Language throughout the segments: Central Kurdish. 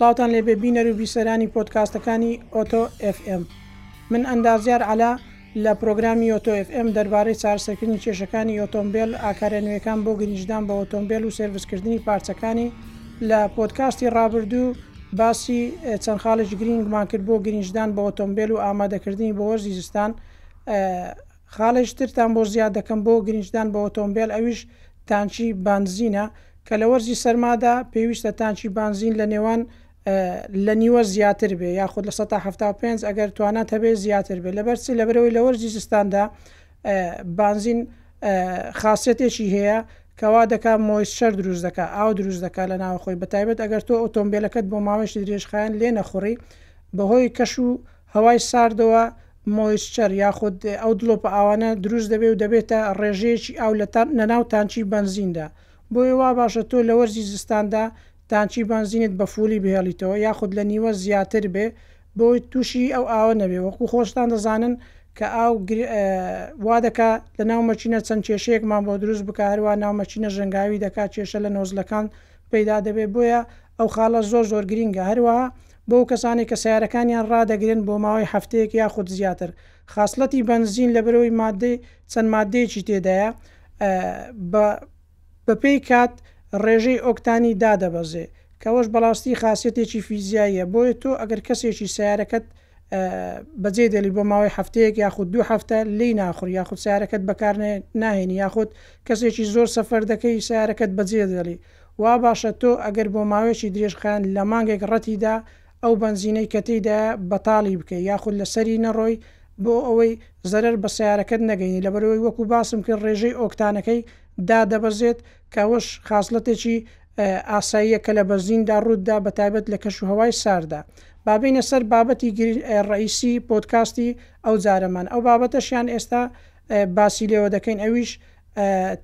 سلااوان لێبێ بینەر و بیسەرانی پۆتکاستەکانی ئۆتۆ FM من ئەندازیار علا لە پرۆگرامی ئۆتۆ FM دەربارەی چارسەکردنی کێشەکانی ئۆتۆمبیل ئاکارە نوێەکان بۆ گرنجدان بە ئۆتۆمبیل و سرویسکردنی پارچەکانی لە پۆتکاستی ڕابردوو باسی چەند خاڵێکی گرنگمان کرد بۆ گرنجدان بە ئۆتۆمبیل و ئامادەکردنی بۆ وەرزی زستان خاڵێکی ترتان بۆ زیاد دەکەم بۆ گرنگدان بە ئۆتۆمبێل ئەویش تانکی بانزینە کە لە وەرزی سەرمادا پێویستە تانکی بانزین لە نێوان لە نیوە زیاتر بێ یاخود لە 1970 ئەگەر توانە هەبێ زیاتر بێ لەبەر چی لەبەرەوەی لە وەرزی زستاندا بانزین خاصەتێکی هەیە کەوا دەکا مۆیسشەر دروست دەکە ئاو دروست دەکا لە ناوخۆی بەتایبەت ئەگەر تۆ ئۆتۆمبیلەکەت بۆ ماوەشی درێژخایەن لێ نەخوڕی بەهۆی کەش و هەوای ساردەوە، مۆیسچەر، یاخود ئەو دڵۆپە ئاوانە دروست دەبێت و دەبێتە ڕێژەیەکی ئاو لە لەناو تانکی بەنزیندا، بۆیە وا باشە تۆ لە وەرزی زستاندا تانکی بەنزینت بە فووڵی بهێڵیتەوە یاخود لە نیوە زیاتر بێ بۆی تووشی ئەو ئاوە نەبێ وەکو خۆشتان دەزانن کە ئاو گر وا دەکا لە ناو مەکینە چەند کێشەیەکمان بۆ دروست بکا هەروا ناو مەکینە ژەنگاوی دەکا کێشە لە نۆزلەکان پەیدا دەبێ بۆیە ئەو خاڵە زۆر زۆر گرینگە، هەروەها بۆ ئەو کەسانەی کە سەیارەکانیان ڕادەگرن بۆ ماوەی هەفتەیەک یاخود زیاتر، خاسڵەتی بەنزین لەبەرئەوەی ماددەی چەند ماددەیەکی تێدایە بە بەپێی کات ڕێژەی ئۆکتانی دادەبەزێ کەوەش بەڕاستی خاسیەتێکی فیزیاییە بۆیە تۆ ئەگەر کەسێکی سەیارەکەت بەجێ دێلی بۆ ماوەی هەفتەیەک یاخود دوو هەفتە لی ناخوری یاخود سارەکەت بەکارێ ناهێنی یاخود کەسێکی زۆر سەفەر دەکەی سارەکەت بەجێ دێڵی وا باشە تۆ ئەگەر بۆ ماوەیەکی درێژخایەن لە مانگێک ڕەتی دا ئەو بەنزینەی کە تێیدایە بەتاڵی بکەی یاخود لە سەری نەڕۆی بۆ ئەوەی زەرەر بە سەیارەکەت نەگەینی لەبەرئەوەی وەکو باسم کرد ڕێژەی ئۆکتانەکەی دادەبەزێت کە ئەوەش خاسڵەتێکی ئاساییە کە لە بەنزین دا ڕووت دا بە تایبەت لە کەش و هەوای سارددا. با بێینە سەر بابەتی ڕەئیسی پۆدکاستی ئەو جارەمان ئەو بابەتەشیان ئێستا باسی لێوە دەکەین ئەویش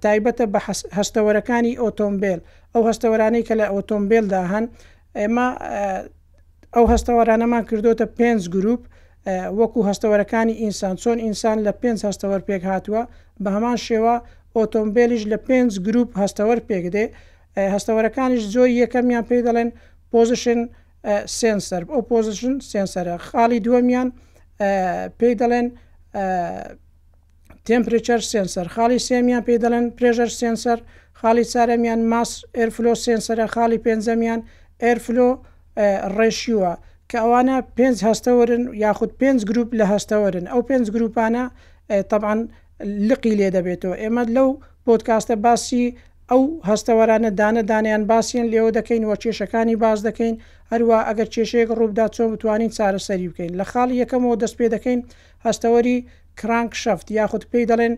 تایبەتە بە هەستەوەرەکانی ئۆتۆمبێل ئەو هەستەوەرانەی کە لە ئۆتۆمبێلدا هەن ئێمە ئەو هەستەوەرانەمان کردوتە پێنج گروپ وەکو هەستەوەرەکانی ئینسان چۆن ئینسان لە پێنج هەستەوەر پێک هاتووە بە هەمان شێوە ئۆتۆمبیلیش لە پێنج گروپ هەستەوەر پێک دێ هەستەوەرەکانیش زۆر یەکەمیان پێی دەڵێن پۆزیشن سنسەر ئەو پۆزیشن سنسەرە خاڵی دووەمیان پێی دەڵێن تێمپرێچەر سێنسەر، خاڵی سێەمیان پێی دەڵێن پرێژەر سێنسەر، خاڵی چارەمیان ماس ئێرفلۆ سێنسەرە، خاڵی پێنجەمیان ئێرفلۆ ڕێشیوە کە ئەوانە پێنج هەستەوەرن یاخود پێنج گروپ لە هەستەوەرن ئەو پێنج گروپانە طبعاان لقی لێ دەبێتەوە ئێمە لەو پۆتکاستە باسی ئەو هەستەوەرانە دانە دانیان باسیێن لێوە دەکەین وە کێشەکانی باز دەکەین هەروە ئەگەر کێشەیەک ڕووبدا چۆن بتوانین چارەسەری بکەین لە خاڵی یەکەمەوە دەست پێ دەکەین هەستەوەری کرانکشەفت یاخود پێی دەڵێن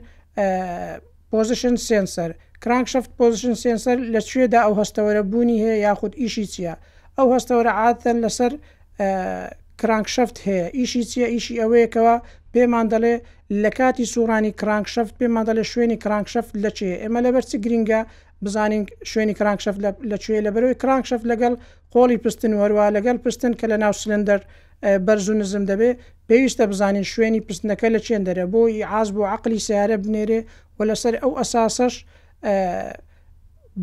پۆزشن سێنسەر، کرانکشەفت پۆزشن سێنسەر لە کوێ دا ئەو هەستەوەرە بوونی هەیە یاخود ئیشی چیە؟ ئەو هەستەوەرە عادەتەن لەسەر کرانکشەفت هەیە ئیشی چیە؟ ئیشی ئەوەیە کەوا پێمان دەڵێ لە کاتی سوڕانی کرانکشەفت پێمان دەڵێ شوێنی کرانکشەفت لە کوێ ئێمە لەبەر چ گرینگە بزانین شوێنی کرانکشەفت لە کوێ لە بەرەوەی کرانکشەفت لەگەڵ قۆڵی پستن وەروا لەگەڵ پستن کە لە ناو سلندەر بەرز و نزم دەبێ پێویستە بزانین شوێنی پستنەکە لە چێندەرە بۆ ئیعاز بۆ عەقلی سەیارە بنێرێ و لەسەر ئەو ئەساسەش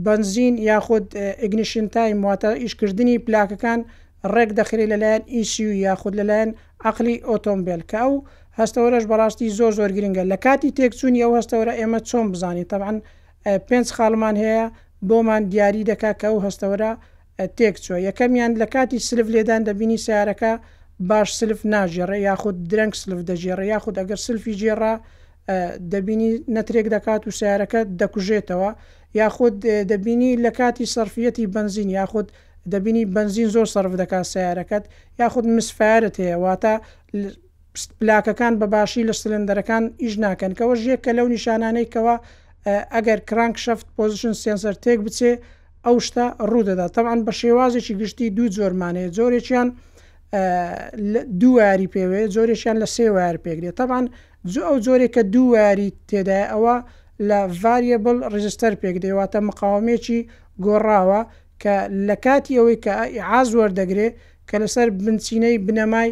بەنزین یاخود ئیگنیشن تایم واتە ئیشکردنی پلاکەکان ڕێک دەخرێ لەلایەن ئیسی و یاخود لەلایەن عەقلی ئۆتۆمبیل کە ئەو هەستەوەرەش بەڕاستی زۆر زۆر گرنگە لە کاتی تێکچوونی ئەو هەستەوەرە ئێمە چۆن بزانین تەبعەن پێنج خاڵمان هەیە بۆمان دیاری دەکا کە ئەو هەستەوەرە تێکچووە، یەکەمیان لە کاتی سلف لێدان دەبینی سەیارەکە باش سلف ناگێڕێ یاخود درەنگ سلف دەگێڕێ یاخود ئەگەر سلفی گێڕا دەبینی نەترێک دەکات و سەیارەکە دەکوژێتەوە یاخود دەبینی لە کاتی سەرفیەتی بەنزین یاخود دەبینی بەنزین زۆر سەرف دەکات سەیارەکەت یاخود مسفارت هەیە واتە پست پلاکەکان بە باشی لە سلندەرەکان ئیش ناکەن کەوەش یەکە لەو نیشانانەی کەوا ئەگەر کرانک شەفت پۆزشن سێنسەر تێک بچێ ئەو شتە ڕوودەدا تەبعەن بە شێوازێکی گشتی دوو جۆرمانەیە جۆرێکیان دوو واری پێوەیە جۆرێکیان لە سێ وار پێکرێت تەبان جو ئەو جۆرێکە دوو واری تێدای ئەوە لە ڤریبل ڕیزستەر پێک دەیواتە مقاومێکی گۆڕاوە کە لە کاتی ئەوەی کە ئاز وەردەگرێ کە لەسەر بنچینەی بنەمای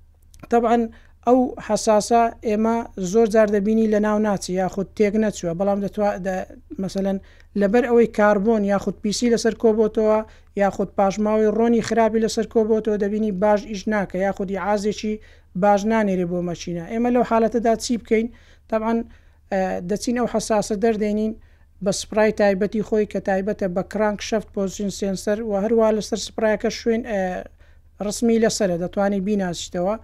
تەبعەن ئەو حەساسە ئێمە زۆر جار دەبینی لە ناو ناچی یاخود تێک نەچووە بەڵام دەتوا مەسەەن لەبەر ئەوەی کاربوون یاخود پیسی لەسەر کۆبتەوە یاخود پاشماوەی ڕۆنی خراپی لەسەر کۆبتەوە دەبینی باش ئیش ناکە یاخودی عازێکی باش نانێری بۆ مەچینە ئێمە لەو حالەتەدا چی بکەین تەعاان دەچین ئەو حساسە دەردێنین بە سپرای تایبەتی خۆی کە تایبەتە بە کرانک شەفت پۆزیین سنسەر و هەروە لەسەر سپراەکە شوێن ڕسمی لەسەرە دەتوانی بیناسیتەوە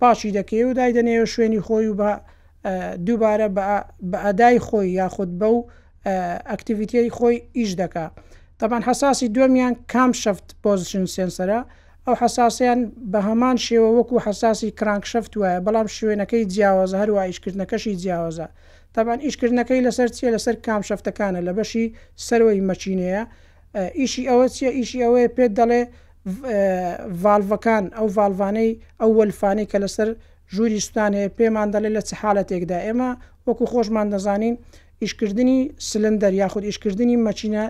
پاکی دەکەی و دایدەنێیەوە شوێنی خۆی و بە دووبارە بە ئەدای خۆی یاخود بەو ئەکتیڤیتیەی خۆی ئیش دەکا تەبان حساسی دومیان کام شەفت پۆزشن سێنسەرە ئەو حساسیان بە هەمان شێوە وەکو حساسی کرانک شەفت وایە بەڵام شوێنەکەی جیاوازە هەروە ئیشکردنەکەشی جیاوازە تەبان ئیشکردنەکەی لەسەر چیە لەسەر کام شەفتەکانە لە بەشی سەرۆی مەچینەیە ئیشی ئەوە چیە ئیشی ئەوەیە پێت دەڵێ ڤاڵڤەکان ئەو ڤاڵڤانەی ئەو وەلفانەی کە لەسەر ژووری سوتان هەیە پێمان دەڵێ لە چ حالەتێکدا ئێمە وەکو خۆشمان دەزانین ئیشکردنی سلندەر یاخود ئیشکردنی مەچینە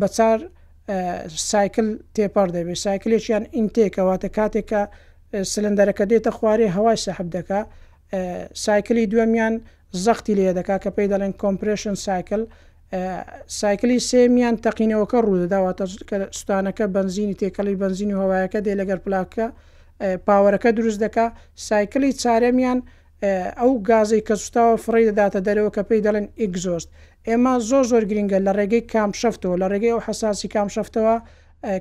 بە چار سایکل تێپەڕ دەبێت سایکلێکیان ئینتێکەواتە کاتێک کە سلندەرەکە دێتە خوارێ هەوای سەحب دەکا سایکلی دووەمیان زەختی لێ دەکا کە پێی دەڵێن کۆمپرشن سایکل سایکلی سێیەمیان تەقینەوەکە ڕوودەدا واتە کە سوتانەکە بەنزینی تێکەڵی بەنزینی هەوایەکە دێ لەگەر پلاکە پاوەرەکە دروست دەکا سایکلی چارەمیان ئەو گازی کە سوتاوە فڕی دەداتە دەرەوە کە پێی دەڵێن ئیگزۆست ئێمە زۆر زۆر گرنگە لە ڕێگەی کام شەفتەوە لە ڕێگەی ئەو حساسی کام شەفتەوە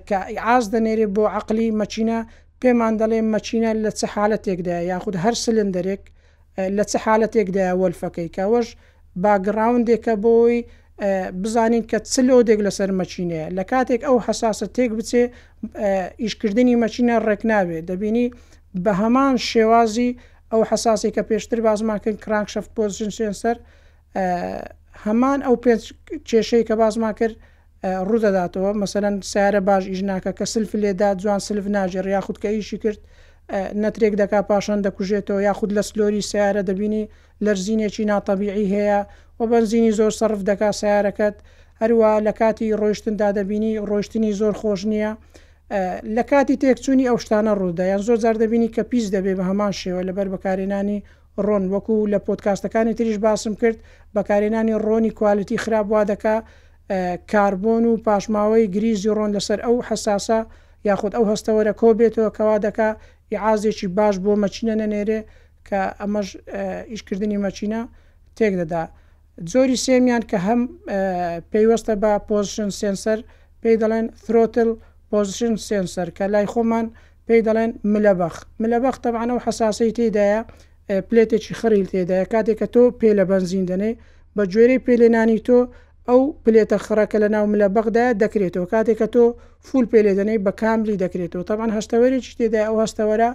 کە ئاز دەنێری بۆ عقلی مەچینە پێمان دەڵێ مەچینە لە چ حالەتێکدا یاخود هەر سلندەرێک لە چ حالەتێکدایە وەلفەکەی؟ کە ئەوەش باکگڕاوندێکە بۆ ئەوەی بزانین کە چ لۆدێک لەسەر مەکینەیە. لە کاتێک ئەو حەساسە تێک بچێ ئیشکردنی مەکینە ڕێک نابێ. دەبینی بە هەمان شێوازی ئەو حەساسەی کە پێشتر باسمان کرد Crankshaft Position Sensor هەمان ئەو پێنج کێشەی کە باسمان کرد، ڕودەداتەوە مەسەلەن سەیارە باش ئیش ناکە کە سلف لێدات جوان سلف ناگێڕ یاخود کە ئیشی کرد نەترێک دەکا پاشان دەکوژێتەوە یاخود لە سلۆری سەیارە دەبینی لەرزینێکی ناتەبیعی هەیە و بەنزینی زۆر سەرف دەکا سەیارەکەت هەروا لە کاتی ڕۆیشتندا دەبینی ڕۆیشتنی زۆر خۆش نییە لە کاتی تێکچوونی ئەو شتانە ڕوودا یان زۆر جار دەبینی کە پیس دەبێ بە هەمان شێوە لەبەر بەکارێنانی ڕۆن وەکو لە پۆدکاستەکانی تریش باسم کرد بەکارهێنانی ڕۆنی کوالتی خراپ وادەکا کاربۆن و پاشماوەی گریزی ڕۆن لەسەر ئەو حساسە یاخود ئەو هەستەوەرە کۆبێتەوە کەوا دەکا ئیعازێکی باش بۆ مەچینە نەنێرێ کە ئەمەش ئیشکردنی مەچینە تێک دەدا جۆری سێمیان کە هەم پەیوەستە بە پۆزشن سێنسەر پێی دەڵێن ثرۆتل پۆزشن سێنسەر کە لای خۆمان پێی دەڵێن ملەبەخ ملەبەخ تەبعەن ئەو حەساسەی تێدایە پلێتێکی خڕیل تێدایە کاتێک کە تۆ پێ لە بەنزین دەنێ بە گوێرەی پێلێنانی تۆ ئەو پلێتە خڕەکە لە ناو ملە بەغدا دەکرێتەوە کاتێک کە تۆ فول پێ لێ دەنەی بە کاملی دەکرێتەوە تەبان هەستەوەرێکی تێدا ئەو هەستەوەرە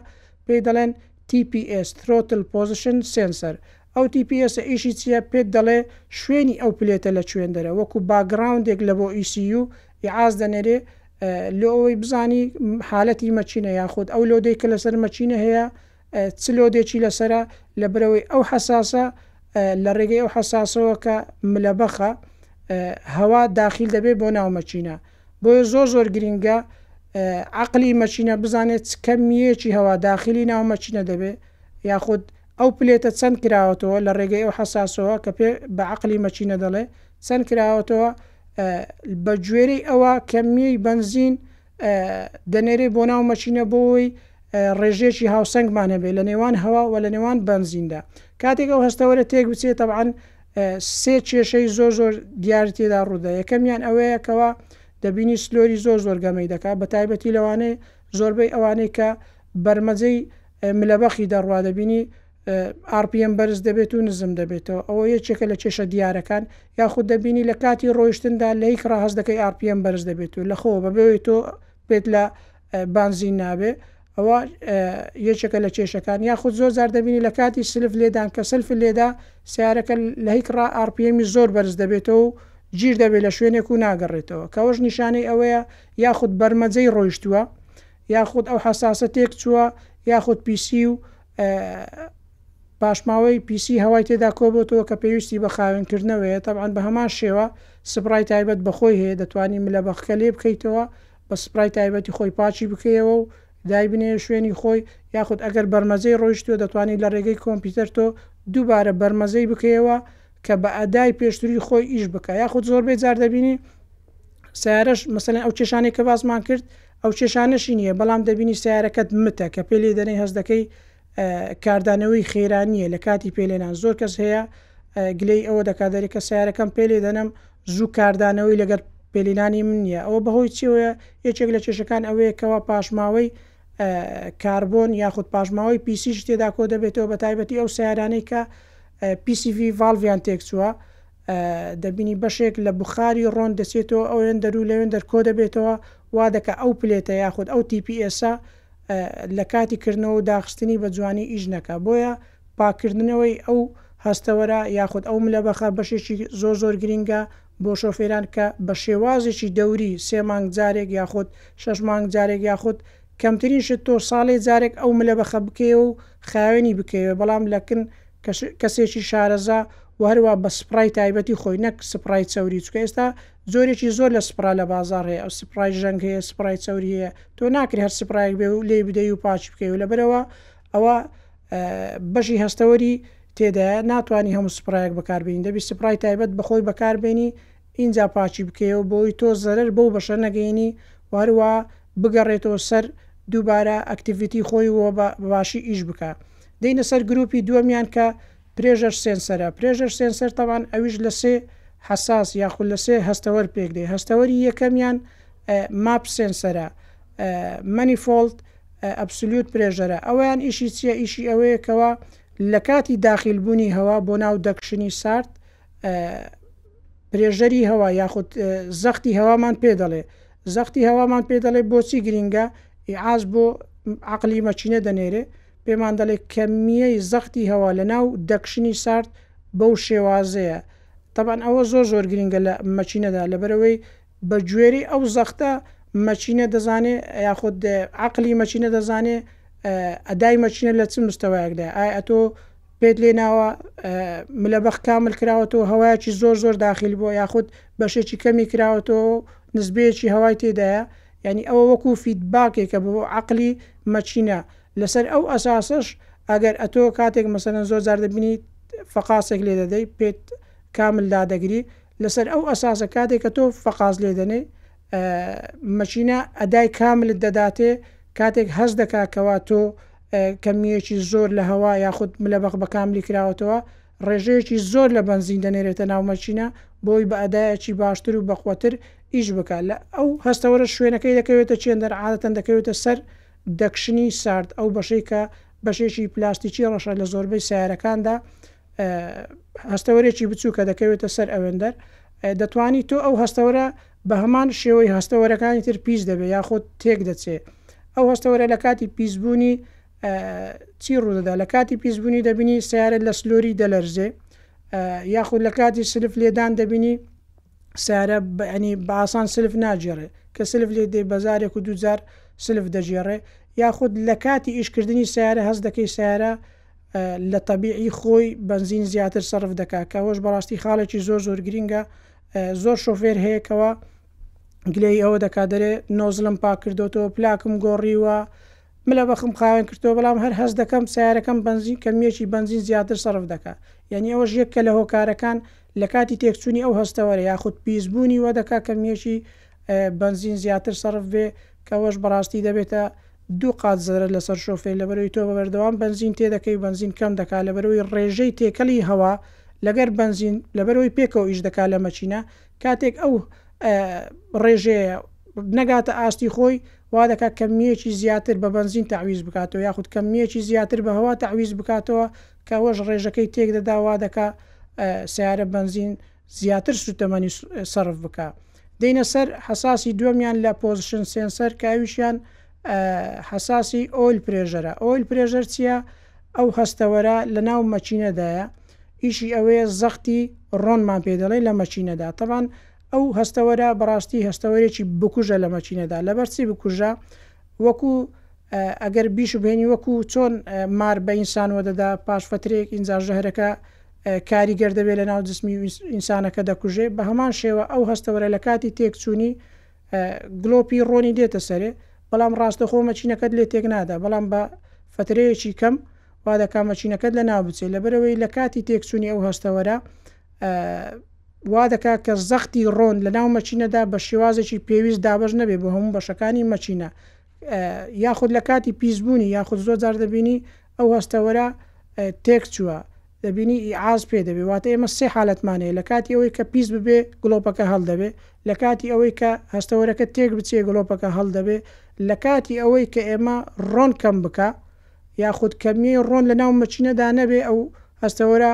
پێی دەڵێن TPS ترۆتل پۆزیشن سنسەر ئەو TPS ئیشی چییە پێت دەڵێ شوێنی ئەو پلێتە لە چوێندەرە وەکو باگراوندێک لە بۆ ECU ئیعاز دەنێرێ لۆ ئەوەی بزانی حالەتی مەچینە یاخود ئەو لۆدەی کە لەسەر مەچینە هەیە چ لۆدێکی لەسرە لە برەوەی ئەو حساسە لە ڕێگەی ئەو حساسەوە کە ملە بەخە هەوا داخیل دەبێت بۆ ناو مەچینە بۆیە زۆر زۆر گرنگە عقلی مەچینە بزانێت کەمیەکی هەوا داخلی ناو مەچینە دەبێت یاخود ئەو پلێتە چەند کراوەتەوە لە ڕێگەی ئەو حساسەوە کە پێ بە عقلی مەچینە دەڵێ چەند کراوەتەوە بە گوێرەی ئەوە کەمیەی بەنزین دەنێرێ بۆ ناو مەچینە بۆی ڕێژێکی هاوسەنگمان هەبێ لە نێوان هەوا و لە نێوان بەنزیندا کاتێک ئەو هەستەوەرە تێک بچێت تەعاان سێ کێشەی زۆر زۆر دیار تێدا ڕوودا یەکەمیان ئەوەیە کەەوە دەبینی سلۆری زۆر زۆر گەمەی دەکات بە تایبەتی لەوانەیە زۆربەی ئەوانەی کە بەرمەجەی ملەبەخی دەڕوا دەبینی ئاڕپیئێم بەرز دەبێت و نزم دەبێتەوە ئەوە یەکێکە لە کێشە دیارەکان یاخود دەبینی لە کاتی ڕۆیشتندا لە هیکڕا هەست دەکەی ئاڕپیئێم بەرز دەبێت و لەخۆوە بەبێ ئەوەی تۆ پێت لە بانزین نابێ ئەوە یەکێکە لە کێشەکان یاخود زۆر زار دەبینی لە کاتی سلف لێدان کە سلف لێدا سیارەکە لە هیکڕا ئاڕپیئێمی زۆر بەرز دەبێتەوە و گیر دەبێت لە شوێنێک و ناگەڕێتەوە کەوەش نیشانەی ئەوەیە یاخود بەرمەجەی ڕۆیشتووە یاخود ئەو حەساسە تێک چووە یاخود پیسی و پاشماوەی پیسی هەوای تێدا کۆبۆتەوە کە پێویستی بە خاوێنکردنەوەیە تەبعەن بە هەمان شێوە سپڕای تایبەت بە خۆی هەیە دەتوانی ملە بەخکە لێ بکەیتەوە بە سپڕای تایبەتی خۆی پاچی بکەیەوە و دایبنێ شوێنی خۆی یاخود ئەگەر بەرمەزەی ڕۆیشتووە دەتوانی لە ڕێگەی کۆمپیوتەر تۆ دووبارە بەرمەزەی بکەیەوە کە بە ئەدای پێشتری خۆی ئیش بکا یاخود زۆربەی جار دەبینی سیارەش مەسەلەن ئەو کێشانەی کە باسمان کرد ئەو کێشانەشی نییە بەڵام دەبینی سیارەکەت متە کە پێ لێ دەنەی هەز دەکەی کاردانەوەی خێرانییە لە کاتی پێلێنان زۆر کەس هەیە گلەی ئەوە دەکاتداری کە سیارەکەم پێ لێ دەنم زوو کاردانەوەی لەگەر پێلینانی من نییە ئەوە بەهۆی چیەوەە یەکێک لە کێشەکان ئەوەیە کەوا پاشماوەی کاربۆن یاخود پاشماوەی پیسیش تێدا کۆ دەبێتەوە بە تایبەتی ئەو سیارانەی کە PCV ڤالڤیان تێکچووە دەبینی بەشێک لە بوخاری ڕۆن دەچێتەوە ئەوێندەر و لەوێندەر کۆدەبێتەوە وا دەکا ئەو پلێتە یاخود ئەو تی پی ئێسە لە کاتی کردنەوە و داخستنی بە جوانی ئیش نەکا بۆیە پاککردنەوەی ئەو هەستەوەرە یاخود ئەو ملەبەخە بەشێکی زۆر زۆر گرینگە بۆ شۆفێران کە بە شێوازێکی دەوری سێ مانگ جارێک یاخود شەش مانگ جارێک یاخود کەمترین شت تۆ ساڵێ جارێک ئەو ملەبەخە بکەیەوە و خاوێنی بکەوێ بەڵام لە کن کەسێکی شارەزا و هەروا بە سپڕای تایبەتی خۆی نەک سپڕای چەوری چکە ئێستا جۆرێکی زۆر لە سپرا لە بازار هەیە ئەو سپڕای ژەنگ هەیە سپڕای چەوری هەیە تۆ ناکرێ هەر سپڕایەک بێ و لێی بدەی و پاچ بکەی و لەبەرەوە ئەوە بەشی هەستەوەری تێدایە ناتوانانی هەموو سپڕایەک بەکاربیین دەبی سپڕای تایبەت بەخۆی بەکاربێنی ئینجا پاکی بکەیەوە بەوەی تۆ زەرەر بەو بەشە نەگەینی و هەروا بگەڕێتەوە سەر دووبارە ئەکتیڤیتی خۆی و بە باشی ئیش بکا دێینە سەر گروپی دووەمیان کە پرێژەر سێنسەرە پرێژەر سێنسەر تەبعەن ئەویش لە سێ حەساس یاخود لە سێ هەستەوەر پێک دێ هەستەوەری یەکەمیان ماپ سێنسەرە مەنیفۆڵد ئەبسلیوت پرێژەرە ئەوەیان ئیشی چیە ئیشی ئەوەیە کەوا لە کاتی داخیل بوونی هەوا بۆ ناو دەکشنی سارد پرێژەری هەوا یاخود زەختی هەوامان پێ دەڵێ زەختی هەوامان پێ دەڵێ بۆچی گرینگە ئاز بۆ عقلی مەچینە دەنێرێ پێمان دەڵێ کەمیەی زەختی هەوا لە ناو دەکشنی سارد بەو شێوازەیە تەبان ئەوە زۆر زۆر گرنگە لە مەچینەدا لەبەرەوەی بە گوێرەی ئەو زەختە مەکینە دەزانێ یاخود عەقلی مەکینە دەزانێ ئەدای مەکینە لە چ مستەوایەکدایە ئایا ئەتۆ پێت لێ ناوە ملەبەخ کامل کراوەتەوە هەوایەکی زۆر زۆر داخیل بووە یاخود بەشێکی کەمی کراوەتەوە و نزبەیەکی هەوای تێدایە یعنی ئەوە وەکو فیدباکێکە بۆ عەقلی مەکینە لەسەر ئەو ئەساسەش ئەگەر ئەتۆ کاتێک مەسەلەن زۆر جار دەبینیت فەقاسێک لێ دەدەی پێت کامل دادەگری لەسەر ئەو ئەساسە کاتێ کە تۆ فەقاس لێ دەنێ مەچینە ئەدای کاملت دەداتێ کاتێک هەست دەکا کەوا تۆ کەمیەکی زۆر لە هەوا یاخود ملە بەخ بە کاملی کراوەتەوە ڕێژەیەکی زۆر لە بەنزین دەنێرێتە ناومەچینە بۆی بە ئەدایەکی باشتر و بەخوتر ئیش بک لە ئەو هەستەوەرە شوێنەکەی دەکەوێتە چێن دەرعاەتەن دەکەوێتە سەر دەکشنی سارد ئەو بەشەی کە بەشێکی پلاستیکی ڕەشە لە زۆربەی سیارەکاندا هەستەوەرێکی بچوو کە دەکەوێتە سەر ئەوێندەر دەتوانی تۆ ئەو هەستەوەرە بە هەمان شێوەی هەستەوەرەکانی تر پیس دەبێت یاخود تێک دەچێ ئەو هەستەوەرە لە کاتی پیسبوونی چی ڕوودەدا لە کاتی پیسبوونی دەبینی سیارە لە سلۆری دەلەرزێ یاخود لە کاتی سلف لێدان دەبینی سارە بە ینی بە ئاسان سلف ناگێڕێ کە سلف لێ دەی بە جارێک و دوو جار سلف دەگێڕێ یاخود لە کاتی ئیشکردنی سیارە هەست دەکەی سیارە لە تەبیعی خۆی بەنزین زیاتر سەرف دەکا کە ئەوەش بەڕاستی خاڵێکی زۆر زۆر گرینگە زۆر شۆفێر هەیەکەوە گلەی ئەوە دەکا دەرێ نۆزلم پاکردۆتەوە پلاکم گۆڕیوە ملە بەخم خاوێن کردەوە بەڵام هەر هەست دەکەم سیارەکەم بەنزین کەمیەکی بەنزین زیاتر سەرف دەکا یعنی ئەوەش یەک کە لە هۆکارەکان لە کاتی تێکچوونی ئەو هەستەوەرە یاخود پیسبوونی وە دەکا کەمیەکی بەنزین زیاتر سەرف بێ کەەوەش بەڕاستی دەبێتە دوو قات زەرە لەسەر شۆفێن لەبەرەوەی تۆ بە بەردەوام بەنزین تێدەکەی بەنزین کەم دەکا لەبەرەوەی ڕێژەی تێکەلی هەوا لەگەر بەنزین لەبەرەوەی پێکەوە ئیش دەکا لە مەچینە کاتێک ئەو ڕێژەیە نەگاتە ئاستی خۆی، وا دەکات کەمییەکی زیاتر بە بەنزین تەعویز بکاتەوە یاخود کەمییەکی زیاتر بە هەوا تەعویز بکاتەوە کە ئەوەش ڕێژەکەی تێک دەدا و وا دەکا سەیارە بەنزین زیاتر سووتەمەنی سەرف بکا. دێینە سەر حەساسی دووەمیان لە پۆزشن سێنسەر کە ئەویشیان حەساسی ئۆیل پرێژەرە. ئۆیل پرێژەر چییە؟ ئەو هەستەوەرە لەناو مەکینەدایە، ئیشی ئەوەیە زەختی ڕۆنمان پێ دەڵێ لە مەچینەدا تەبان ئەو هەستەوەرە بەڕاستی هەستەوەرێکی بکوژە لە مەچینەدا لەبەر چی بکوژە وەکو ئەگەر بیش بێنی وەکو چۆن مار بە ئینسان وەدەدا پاش فترێک ئینجا ژەهرەکە کاریگەر دەبێت لە ناو جسمی ئینسانەکە دەکوژێ بە هەمان شێوە ئەو هەستەوەرە لە کاتی تێکچوونی گلۆپی ڕۆنی دێتە سەرێ بەڵام ڕاستەخۆ مەچینەکەت لێ تێک نادا بەڵام بە فترەیەکی کەم وا دەکات مەشینەکەت لەناو بچێت لەبەرئەوەی لەکاتی تێکچوونی ئەو هەستەوەرە وا دەکات کە زەختی ڕۆن لەناو مەچینەدا بە شێوازێکی پێویست دابش نەبێت بۆ هەموو بەشەکانی مەچینە یاخود لە کاتی پیسبوونی یاخود زۆر جار دەبینی ئەو هەستەوەرە تێک چووە دەبینی ئاز پێ دەبێ واتە ئێمە سێ حالەتمانەیە لە کاتی ئەوەی کە پیس ببێ گڵۆپەکە هەڵدەبێ لە کاتی ئەوەی کە هەستەوەرەکە تێک بچێ گڵۆپەکە هەڵدەبێ لە کاتی ئەوەی کە ئێمە ڕۆن کەم بکە یاخود کەمیی ڕۆن لەناو مەکینەدا نەبێ ئەو هەستەوەرە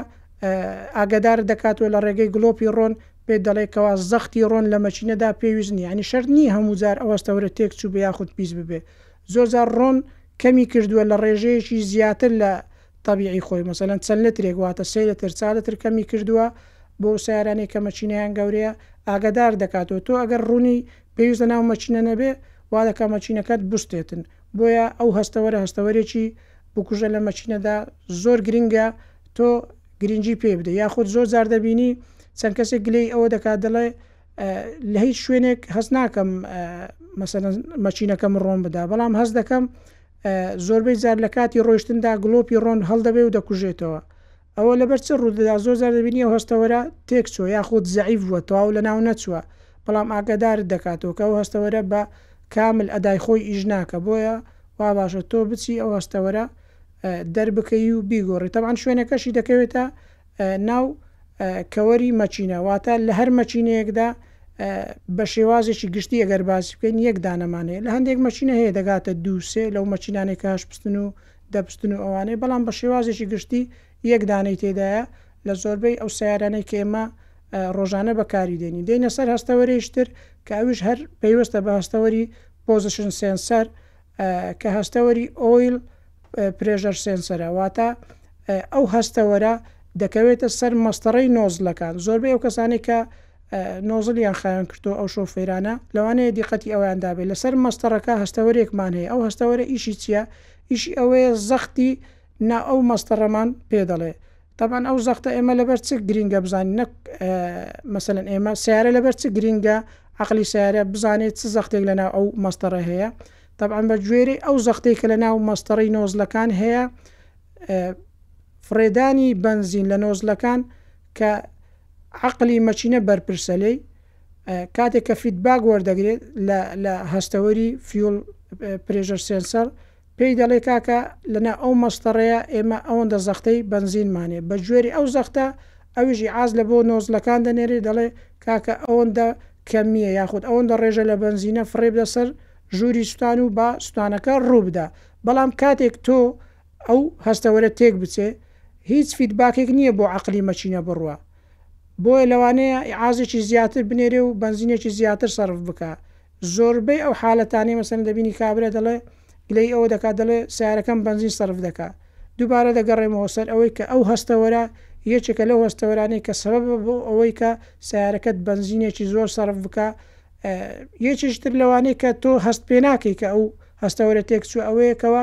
ئاگادارت دەکات و لە ڕێگەی گڵۆپی ڕۆن پێت دەڵێ کەوا زەختی ڕۆن لە مەکینەدا پێویست نییە یانی شەرت نییە هەموو جار ئەو هەستەوەرە تێک چووبێ یاخود پیس ببێ زۆر جار ڕۆن کەمی کردووە لە ڕێژەیەکی زیاتر لە تەبیعی خۆی مەسەلەن چەند لترێک واتە سێ لتر چار لتر کەمی کردووە بۆ ئەو سەیارانەی کە مەکینەیان گەورەیە ئاگادارت دەکاتەوە تۆ ئەگەر ڕونی پێویست لەناو مەکینە نەبێ وا دەکا مەکینەکەت بوستێتن بۆیە ئەو هەستەوەرە هەستەوەرێکی بکوژە لەم مەکینەدا زۆر گرنگە تۆ گرنگی پێ بدە یاخود زۆر زار دەبینی چەند کەسێک گلەی ئەوە دەکات دەڵێ لە هیچ شوێنێک هەست ناکەم مەچینەکەم ڕۆن بدا بەڵام هەست دەکەم زۆربەی زار لە کاتی ڕۆشتندا گلۆپی ڕۆن هەڵدەبێ و دەکوژێتەوە ئەوە لەبەر چ ڕوودەدا؟ زۆر جار دەبینی ئەو هەستەوەرە تێکچووە یاخود زەعیف بووە، تەواو لەناونەچووە، بەڵام ئاگادارت دەکاتەوە کە ئەو هەستەوەرە بە کامل ئەدای خۆی ئیش ناکە، بۆیە واباشە تۆ بچی ئەو هەستەوەرە دەربکەی و بیگۆڕی، تەبعەن شوێنەکەشی دەکەوێتە ناو کەوەری مەکینە، واتە لە هەر مەکینەیەکدا بە شێوازێکی گشتی ئەگەر باسی بکەین یەک دانەمان هەیە، لە هەندێک مەکینە هەیە دەگاتە دوو سێ لەو مەکینانەی کە هەشت پستن و دەبستن و ئەوانەی بەڵام بە شێوازێکی گشتی یەک دانەی تێدایە لە زۆربەی ئەو سەیارانەی کە ئێمە ڕۆژانە بەکاری دێنین دێنە سەر هەستەوەرێیش تر کە ئەویش هەر پەیوەستە بە هەستەوەری پۆزشن سێنسەر کە هەستەوەری ئۆیل پرێژەر سێنسەرە واتە ئەو هەستەوەرە دەکەوێتە سەر مەستەڕی نۆزلەکان زۆربەی ئەو کەسانی کە نۆزلیان خیان کردو ئەو شۆفێرانە لەوانەیە دیقەتی ئەویان دابێت لەسەر مەستەڕەکە هەستەوەرێکمان هەیە ئەو هەستەوەرە ئیشی چییە؟ ئیشی ئەوەیە زەختی نا ئەو مەستەڕەمان پێ دەڵێ تەبان ئەو زەختە ئێمە لەبەر چ گرینگە بزانین نەک مەسەن ئێمە سیارە لەبەر چ گرینگە عقلی سیارە بزانێت چ زەختێک لەنا ئەو مەستەڕە هەیە تەبان بە گوێری ئەو زەختێک کە لە ناو مەستەڕی نۆزلەکان هەیە فڕێدانی بنزین لە نۆزلەکان کە عقلی مەچینە بەرپرسە لێی کاتێک کە فیدباک وەردەگرێت لە لە هەستەوەری فیول پرێژەر سێنسەر پێی دەڵێ کاکە لەنا ئەو مەستەڕەیە ئێمە ئەوەندە زەختەی بەنزینمانێ بە گوێری ئەو زەختە ئەویش ئیعاز لە بۆ نۆزڵەکان دەنێرێ دەڵێ کاکە ئەوەندە کەمییە یاخود ئەوەندە ڕێژە لە بەنزینە فڕێ بدە سەر ژووری سوتان و با سوتانەکە ڕوو بدا بەڵام کاتێک تۆ ئەو هەستەوەرە تێک بچێ هیچ فیدباکێک نییە بۆ عەقڵی مەکینە بڕوا بۆیە لەوانەیە ئیعازێکی زیاتر بنێرێ و بەنزینێکی زیاتر سەرف بکا زۆربەی ئەو حالەتانەی مەسەن دەبینی کابرا دەڵێ گلەی ئەوە دەکات دەڵێ سیارەکەم بەنزین سەرف دەکا دووبارە دەگەڕێمەوە سەر ئەوەی کە ئەو هەستەوەرە یەکێکە لەو هەستەوەرانەی کە سەبەبە بۆ ئەوەی کە سیارەکەت بەنزینێکی زۆر سەرف بکە یەکێکتر لەوانەیە کە تۆ هەست پێ ناکەی کە ئەو هەستەوەرە تێک چووە ئەوەیەکەوە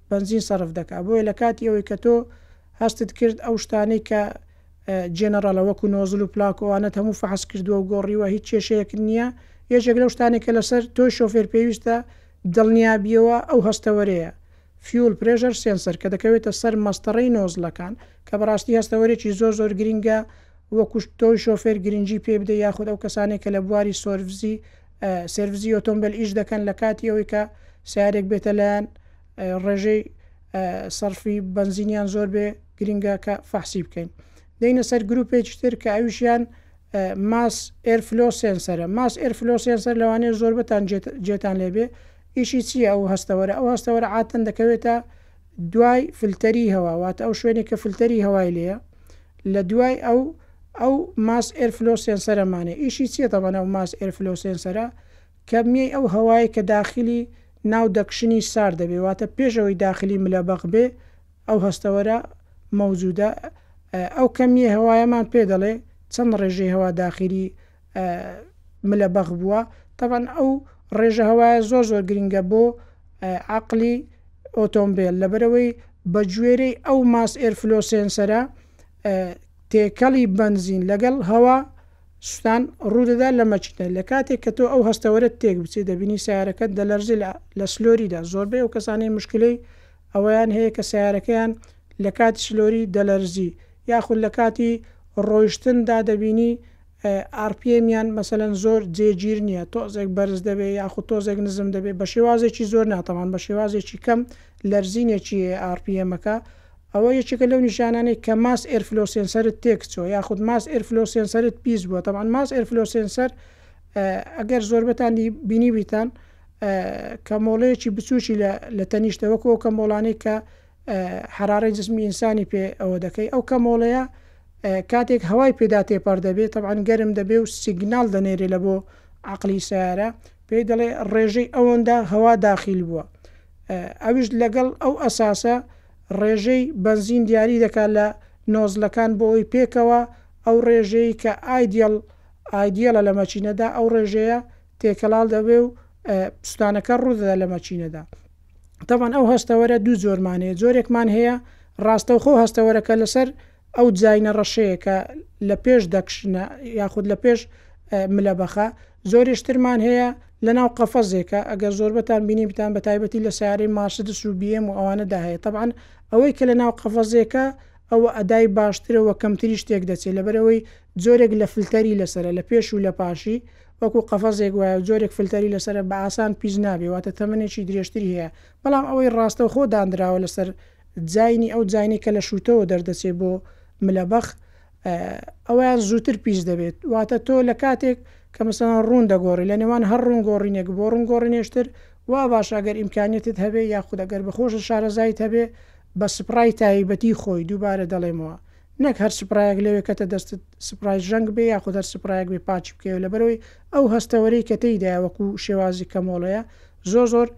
بەنزین سەرف دەکات بۆیە لە کاتی ئەوەی کە تۆ هەستت کرد ئەو شتانەی کە جێنەڕەڵە وەکو نۆزل و پلاک و ئەوانەت هەموو فەحس کردووە و گۆڕیوە هیچ کێشەیەکت نییە یەکێک لەو شتانێک کە لەسەر تۆی شۆفێر پێویستە دڵنیابیەوە ئەو هەستەوەرەیە فیول پرێژەر سێنسەر کە دەکەوێتە سەر مەستەڕەی نۆزلەکان کە بەڕاستی هەستەوەرێکی زۆر زۆر گرنگە وەکوش تۆی شۆفێر گرنگی پێ بدە یاخود ئەو کەسانێک کە لە بواری سۆرڤزی سێرڤسی ئۆتۆمبێل ئیش دەکەن لە کاتی ئەوەی کە سیارێک بێتە لایەن ڕێژەی سەرفی بنزینیان زۆر بێ گرنگە کە فەحسی بکەین دەینە سەر گروپێکی تر کە ئەویشیان ماس ئێرفلۆ سێنسەرە ماس ئێرفلۆ سێنسەر لەوانەیە زۆربەتان جێتان لێبێ ئیشی چییە ئەو هەستەوەرە ئەو هەستەوەرە عاتەن دەکەوێتە دوای فلتەری هەوا واتە ئەو شوێنێک کە فلتەری هەوای لێیە لە دوای ئەو ئەو ماس ئێر فلۆ سێنسەرەمانێ ئیشی چیە تەبەن ئەو ماس ئێر فلۆ سێنسەرە کە میەی ئەو هەوای کە داخلی ناو دەکشنی سارد دەبێ واتە پێش ئەوەی داخلی ملەبەخ بێ ئەو هەستەوەرە مەوجودە ئەو کەمیە هەوایەمان پێ دەڵێ چەند ڕێژەی هەوا داخلی ملە بەخت بووە تەبەن ئەو ڕێژە هەوایە زۆر زۆر گرنگە بۆ عقلی ئۆتۆمبیل لەبەرەوەی بەگوێرەی ئەو ماس ئێرفلۆ سێنسەرە تێکەڵی بنزین لەگەڵ هەوا سوستان ڕوودەدا لە مەچیتە لە کاتێک کە تۆ ئەو هەستەوەرت تێک بچێ دەبینی سیارەکەت دەلەرزی لە سلۆریدا زۆربەی ئەو کەسانی مشکلەی ئەوەیان هەیە کە سیارەکەیان لە کاتی سلۆری دەلەرزی یاخود لە کاتی ڕۆیشتندا دەبینی ئارپیێمیان مەسەلەن زۆر جێگیر نییە، تۆزێک بەرز دەبێت یاخود تۆزێک نزم دەبێت بە شێوازێکی زۆر نا تەبعەن بە شێوازێکی کەم لەرزینێکی هەیە ئارپیێمەکە، ئەوە یەکێکە لەو نیشانانەی کە ماس ئێرفلۆ سێنسەرت تێکچووە یاخود ماس ئێرفلۆ سێنسەرت پیس بووە تەبعەن ماس ئێرفلۆ سێنسەر ئەگەر زۆربەتانی بینیبیتان کە مۆڵەیەکی بچووکی لە تەنیشتە وەکو ئەو کەمۆڵانەی کە حەرارەی جسمی ئینسانی پێ ئەوە دەکەی ئەو کەمۆڵەیە کاتێک هەوای پێدا تێپەر دەبێت تەبان گەرم دەبێ و سیگنال دەنێرێ لە بۆ عقلی سیارە پێی دەڵێ ڕێژەی ئەوەندا هەوا داخیل بووە ئەوش لەگەڵ ئەو ئەساسە ڕێژەی بەنزین دیاری دەکات لە نۆزلەکان بۆ ئەوی پێکەوە ئەو ڕێژەیە کە ئایدیال ئایدیالە لە مەچینەدا ئەو ڕێژەیە تێکەڵال دەبێ و پستانەکە ڕوودەدا لە مەچینەدا تەبعەن ئەو هەستەوەرە دوو جۆرمان هەیە، جۆرێکمان هەیە ڕاستەوخۆ هەستەوەرەکە لەسەر ئەو دیزاینە ڕەشەیە کە لە پێش دەکشنە یاخود لە پێش ملە بەخە، جۆریش ترمان هەیە لەناو قەفەزێکە ئەگەر زۆربەتان بینیبتان بە تایبەتی لە سیارەی مارسدس و بی ئێم و ئەوانەدا هەیە تەبعەن ئەوەی کە لەناو قەفەزێکە ئەوە ئەدای باشترە و کەمتریش تێکدەچێت لەبەرئەوەی جۆرێک لە فلتەری لەسەرە لە پێش و لە پاشی وەکو قەفەزێک وایە و جۆرێک فلتەری لەسەرە بە ئاسان پیس نابێ واتە تەمەنێکی درێژتری هەیە بەڵام ئەوەی ڕاستەوخۆ داندراوە لەسەر جاینی ئەو جاینەی کە لە شووتەوە دەردەچێ بۆ ملەبەخ ئەویان زووتر پیس دەبێت واتە تۆ لە کاتێک کە مەسەڵەن ڕوون دەگۆڕی لە نێوان هەر ڕوون گۆڕینێک بۆ ڕوون گۆڕینێشتر وا باشە ئەگەر ئیمکانیتت هەبێ یاخود ئەگەر بەخۆشە شارەزایت هەبێ بە سپڕای تایبەتی خۆی دووبارە دەڵێمەوە نەک هەر سپرایەک لەوێ کەتە دەستت سپرای ژەنگ بێ یاخود هەر سپرایەک بێ پاکی بکەیەوە لەبەرئەوەی ئەو هەستەوەرەی کە تێیدایە وەکو شێوازی کەمۆڵەیە زۆر زۆر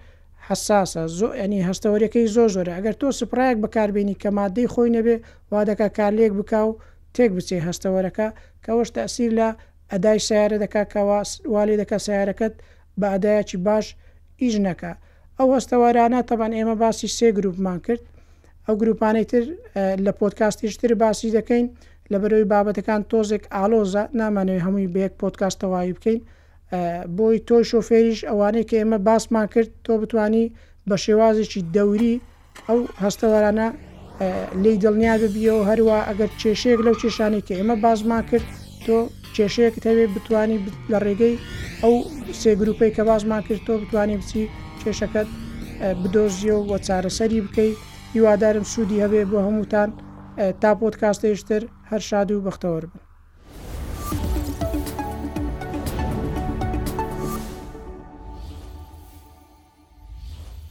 حەساسە زۆ ینی هەستەوەریەکەی زۆر زۆرە ئەگەر تۆ سپرایەک بەکاربێنی کە مادەی خۆی نەبێ وادەکا کارلێک بکا و تێک بچێ هەستەوەرەکە کەوەش تەئسیر لە ئەدای سەیارە دەکا کەوا وا لێ دەکا سەیارەکەت بە ئەدایەکی باش ئیش نەکا ئەو هەستەوەرانە تەبعەن ئێمە باسی سێ گرووپمان کرد ئەو گرووپانەی تر لە پۆدکاستیش تر باسی دەکەین لەبەرەوەی بابەتەکان تۆزێک ئالۆزە نامانەوێت هەمووی بە یەک پۆدکاست تەواوی بکەین بۆی تۆی شۆفێریش ئەوانەی کە ئێمە باسمان کرد تۆ بتانی بە شێوازێکی دەوری ئەو هەستەوەرانە لی دڵنیا ببیەوە هەروە ئەگەر کێشەیەک لەو کێشانی کە ئێمە بازمان کرد تۆ کێشەیەک هەوێ بتانی لە ڕێگەی ئەو سێگروپەی کە بازمان کرد تۆ بتانی بچی کێشەکەت بدۆزیەوە و چارەسەری بکەیت هیوادارم سوودی هەبێ بۆ هەمووتان تا پۆتکاستەیشتر هەر شاد و بەختەوە بن